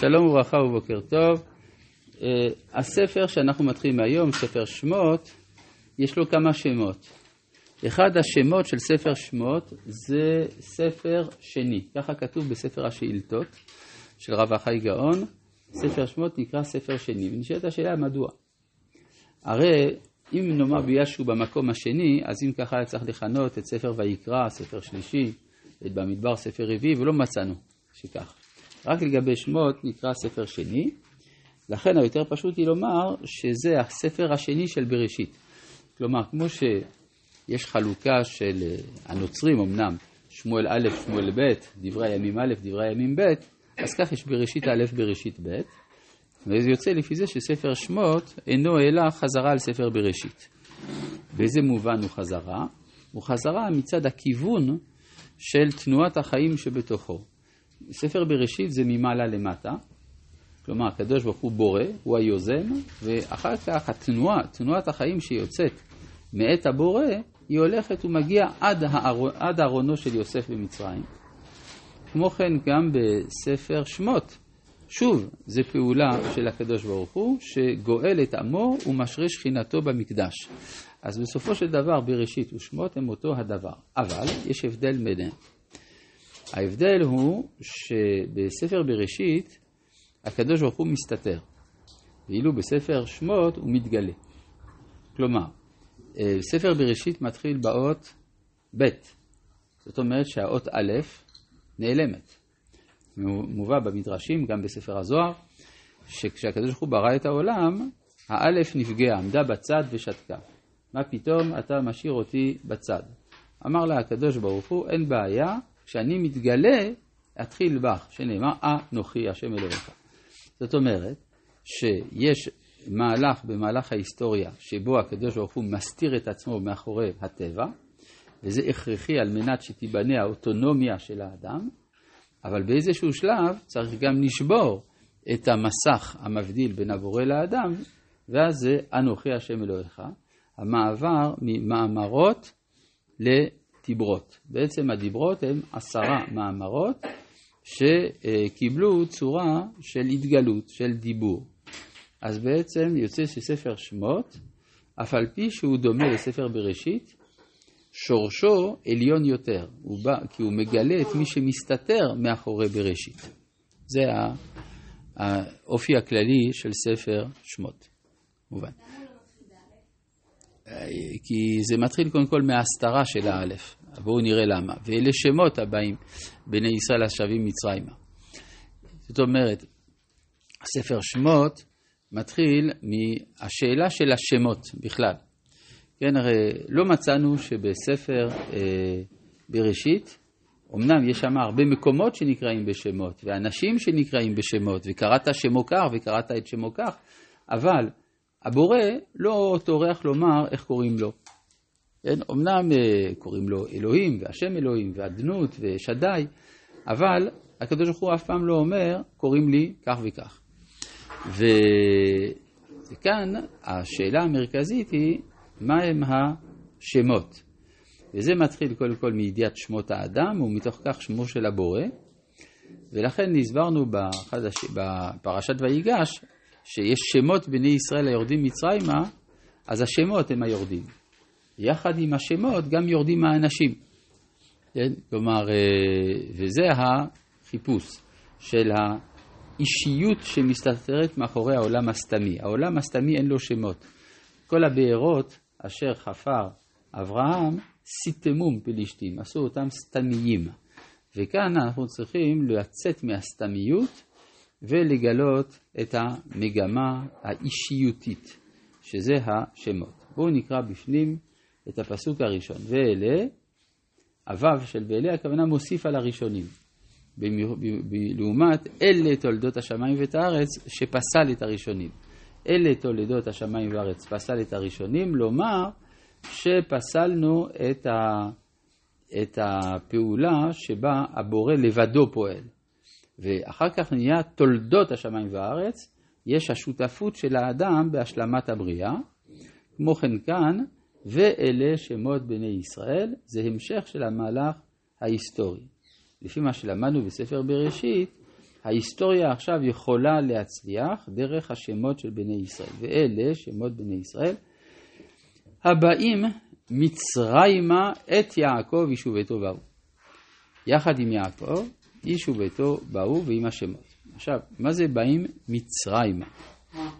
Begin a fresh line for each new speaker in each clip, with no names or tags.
שלום וברכה ובוקר טוב. Uh, הספר שאנחנו מתחילים היום, ספר שמות, יש לו כמה שמות. אחד השמות של ספר שמות זה ספר שני, ככה כתוב בספר השאילתות של רב החי גאון, ספר שמות נקרא ספר שני. ונשאלת השאלה מדוע. הרי אם נאמר בישו במקום השני, אז אם ככה היה צריך לכנות את ספר ויקרא, ספר שלישי, את במדבר ספר רביעי, ולא מצאנו שכך. רק לגבי שמות נקרא ספר שני, לכן היותר פשוט היא לומר שזה הספר השני של בראשית. כלומר, כמו שיש חלוקה של אה, הנוצרים אמנם, שמואל א', שמואל ב', דברי הימים א', דברי הימים ב', אז כך יש בראשית א', בראשית ב', וזה יוצא לפי זה שספר שמות אינו אלא חזרה על ספר בראשית. באיזה מובן הוא חזרה? הוא חזרה מצד הכיוון של תנועת החיים שבתוכו. ספר בראשית זה ממעלה למטה, כלומר הקדוש ברוך הוא בורא, הוא היוזם, ואחר כך התנועה, תנועת החיים שיוצאת מאת הבורא, היא הולכת ומגיעה עד, האר... עד ארונו של יוסף במצרים. כמו כן גם בספר שמות, שוב, זו פעולה של הקדוש ברוך הוא, שגואל את עמו ומשרה שכינתו במקדש. אז בסופו של דבר בראשית ושמות הם אותו הדבר, אבל יש הבדל ביניהם. ההבדל הוא שבספר בראשית הקדוש ברוך הוא מסתתר, ואילו בספר שמות הוא מתגלה. כלומר, אה, ספר בראשית מתחיל באות ב', זאת אומרת שהאות א' נעלמת. מובא במדרשים, גם בספר הזוהר, שכשהקדוש ברוך הוא ברא את העולם, האלף נפגעה, עמדה בצד ושתקה. מה פתאום אתה משאיר אותי בצד? אמר לה הקדוש ברוך הוא, אין בעיה, כשאני מתגלה, אתחיל בך, שנאמר, אנוכי השם אלוהיך. זאת אומרת, שיש מהלך במהלך ההיסטוריה שבו הקדוש ברוך הוא מסתיר את עצמו מאחורי הטבע, וזה הכרחי על מנת שתיבנה האוטונומיה של האדם, אבל באיזשהו שלב צריך גם לשבור את המסך המבדיל בין הבורא לאדם, ואז זה אנוכי השם אלוהיך, המעבר ממאמרות לדיברות. בעצם הדיברות הם עשרה מאמרות שקיבלו צורה של התגלות, של דיבור. אז בעצם יוצא שספר שמות, אף על פי שהוא דומה לספר בראשית, שורשו עליון יותר, הוא בא, כי הוא מגלה את מי שמסתתר מאחורי בראשית. זה האופי הכללי של ספר שמות, מובן. כי זה מתחיל קודם כל מההסתרה של האלף, בואו נראה למה. ואלה שמות הבאים, בני ישראל השבים מצרימה. זאת אומרת, ספר שמות מתחיל מהשאלה של השמות בכלל. כן, הרי לא מצאנו שבספר אה, בראשית, אמנם יש שם הרבה מקומות שנקראים בשמות, ואנשים שנקראים בשמות, וקראת שמו כך וקראת את שמו כך, אבל הבורא לא טורח לומר איך קוראים לו. כן, אמנם אה, קוראים לו אלוהים, והשם אלוהים, ואדנות, ושדי, אבל הקדוש ברוך הוא אף פעם לא אומר, קוראים לי כך וכך. וכאן השאלה המרכזית היא, מהם השמות. וזה מתחיל קודם כל מידיעת שמות האדם ומתוך כך שמו של הבורא. ולכן הסברנו בחדש, בפרשת ויגש שיש שמות בני ישראל היורדים מצרימה, אז השמות הם היורדים. יחד עם השמות גם יורדים האנשים. כן? כלומר, אה, וזה החיפוש של האישיות שמסתתרת מאחורי העולם הסתמי. העולם הסתמי אין לו שמות. כל הבארות אשר חפר אברהם, סיתמום פלישתים, עשו אותם סתמיים. וכאן אנחנו צריכים לצאת מהסתמיות ולגלות את המגמה האישיותית, שזה השמות. בואו נקרא בפנים את הפסוק הראשון. ואלה, הוו של ואלה, הכוונה מוסיף על הראשונים. לעומת אלה תולדות השמיים ואת הארץ, שפסל את הראשונים. אלה תולדות השמיים והארץ, פסל את הראשונים, לומר שפסלנו את, ה, את הפעולה שבה הבורא לבדו פועל. ואחר כך נהיה תולדות השמיים והארץ, יש השותפות של האדם בהשלמת הבריאה. כמו כן כאן, ואלה שמות בני ישראל, זה המשך של המהלך ההיסטורי. לפי מה שלמדנו בספר בראשית, ההיסטוריה עכשיו יכולה להצליח דרך השמות של בני ישראל, ואלה שמות בני ישראל הבאים מצרימה את יעקב איש וביתו באו. יחד עם יעקב, איש וביתו באו ועם השמות. עכשיו, מה זה באים מצרימה?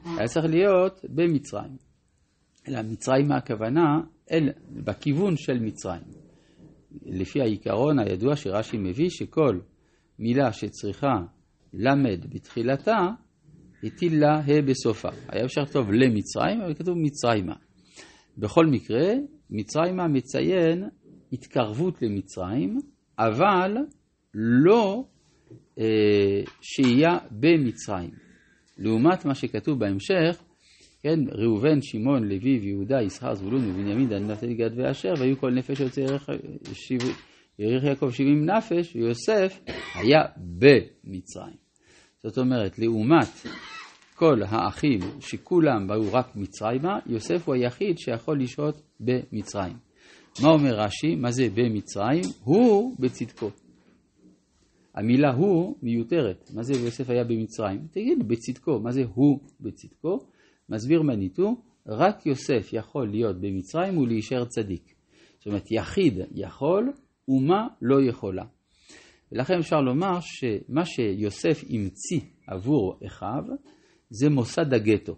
היה צריך להיות במצרים. אלא מצרימה הכוונה אל, בכיוון של מצרים. לפי העיקרון הידוע שרש"י מביא, שכל מילה שצריכה למד בתחילתה, הטיל לה ה' בסופה. היה אפשר לכתוב למצרים, אבל כתוב מצרימה. בכל מקרה, מצרימה מציין התקרבות למצרים, אבל לא אה, שהייה במצרים. לעומת מה שכתוב בהמשך, כן, ראובן, שמעון, לוי ויהודה, ישחר, זבולון ובנימין, דן נפתלי גד ואשר, והיו כל נפש יוצא יאריך יעקב שבעים נפש, ויוסף היה במצרים. זאת אומרת, לעומת כל האחים שכולם באו רק מצרימה, יוסף הוא היחיד שיכול לשהות במצרים. מה אומר רש"י? מה זה במצרים? הוא בצדקו. המילה הוא מיותרת. מה זה יוסף היה במצרים? תגיד בצדקו. מה זה הוא בצדקו? מסביר מניטו, רק יוסף יכול להיות במצרים ולהישאר צדיק. זאת אומרת, יחיד יכול, אומה לא יכולה. ולכן אפשר לומר שמה שיוסף המציא עבור אחיו, זה מוסד הגטו.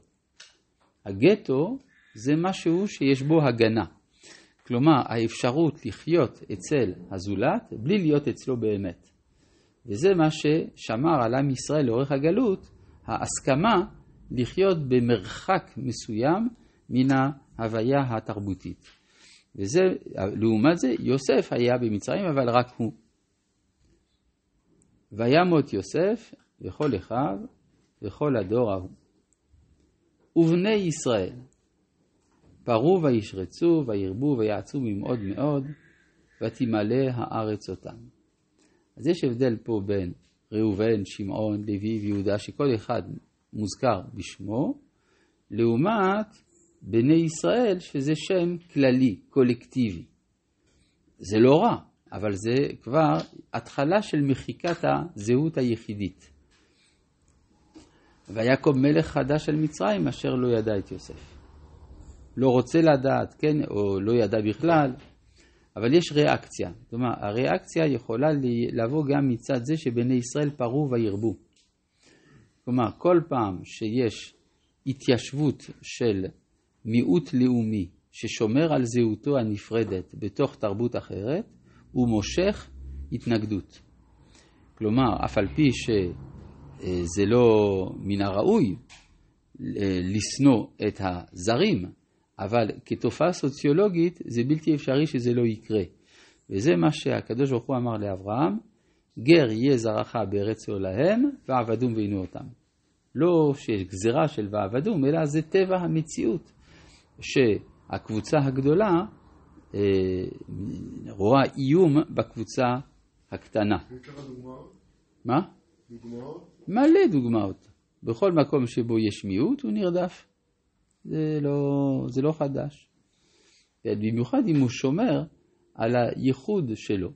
הגטו זה משהו שיש בו הגנה. כלומר, האפשרות לחיות אצל הזולת בלי להיות אצלו באמת. וזה מה ששמר על עם ישראל לאורך הגלות, ההסכמה לחיות במרחק מסוים מן ההוויה התרבותית. וזה, לעומת זה, יוסף היה במצרים, אבל רק הוא. וימות יוסף וכל אחיו וכל הדור ההוא. ובני ישראל פרו וישרצו וירבו ויעצו ממאוד מאוד ותמלא הארץ אותם. אז יש הבדל פה בין ראובן, שמעון, לוי ויהודה, שכל אחד מוזכר בשמו, לעומת בני ישראל, שזה שם כללי, קולקטיבי. זה לא רע, אבל זה כבר התחלה של מחיקת הזהות היחידית. ויעקב מלך חדש על מצרים אשר לא ידע את יוסף. לא רוצה לדעת, כן, או לא ידע בכלל, אבל יש ריאקציה. כלומר, הריאקציה יכולה לבוא גם מצד זה שבני ישראל פרו וירבו. כלומר, כל פעם שיש התיישבות של מיעוט לאומי ששומר על זהותו הנפרדת בתוך תרבות אחרת, הוא מושך התנגדות. כלומר, אף על פי שזה לא מן הראוי לשנוא את הזרים, אבל כתופעה סוציולוגית זה בלתי אפשרי שזה לא יקרה. וזה מה שהקדוש ברוך הוא אמר לאברהם, גר יהיה זרעך בארץ עולהם, ועבדום ועינו אותם. לא שיש גזירה של ועבדום, אלא זה טבע המציאות, שהקבוצה הגדולה אה, רואה איום בקבוצה הקטנה. מה? דוגמאות? מלא דוגמאות. בכל מקום שבו יש מיעוט הוא נרדף. זה לא, זה לא חדש. במיוחד אם הוא שומר על הייחוד שלו.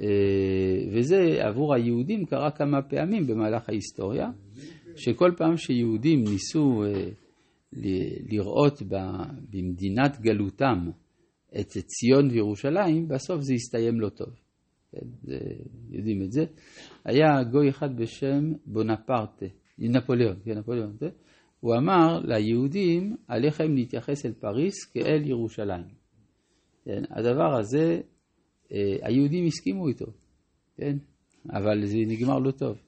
אה, וזה עבור היהודים קרה כמה פעמים במהלך ההיסטוריה, שכל פעם שיהודים ניסו אה, לראות במדינת גלותם את ציון וירושלים, בסוף זה הסתיים לא טוב. כן, זה, יודעים את זה. היה גוי אחד בשם בונפרטה, נפוליאון, כן, נפוליאון, זה. הוא אמר ליהודים, עליכם להתייחס אל פריס כאל ירושלים. כן, הדבר הזה, היהודים הסכימו איתו, כן, אבל זה נגמר לא טוב.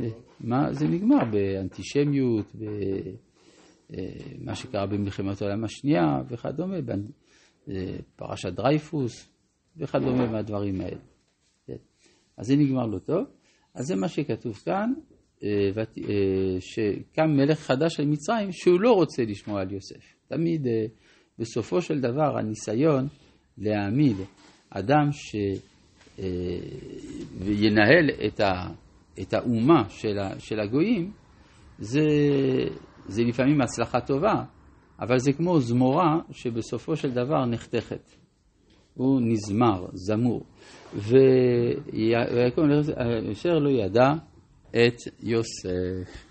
אה, מה זה נגמר? באנטישמיות, במה אה, שקרה במלחמת העולם השנייה וכדומה, פרשת דרייפוס וכדומה מהדברים האלה. כן. אז זה נגמר לא טוב. אז זה מה שכתוב כאן, אה, אה, שקם מלך חדש על מצרים שהוא לא רוצה לשמוע על יוסף. תמיד אה, בסופו של דבר הניסיון להעמיד אדם שינהל את, ה, את האומה של, ה, של הגויים, זה, זה לפעמים הצלחה טובה, אבל זה כמו זמורה שבסופו של דבר נחתכת. הוא נזמר, זמור. ויעקב אשר לא ידע את יוסף.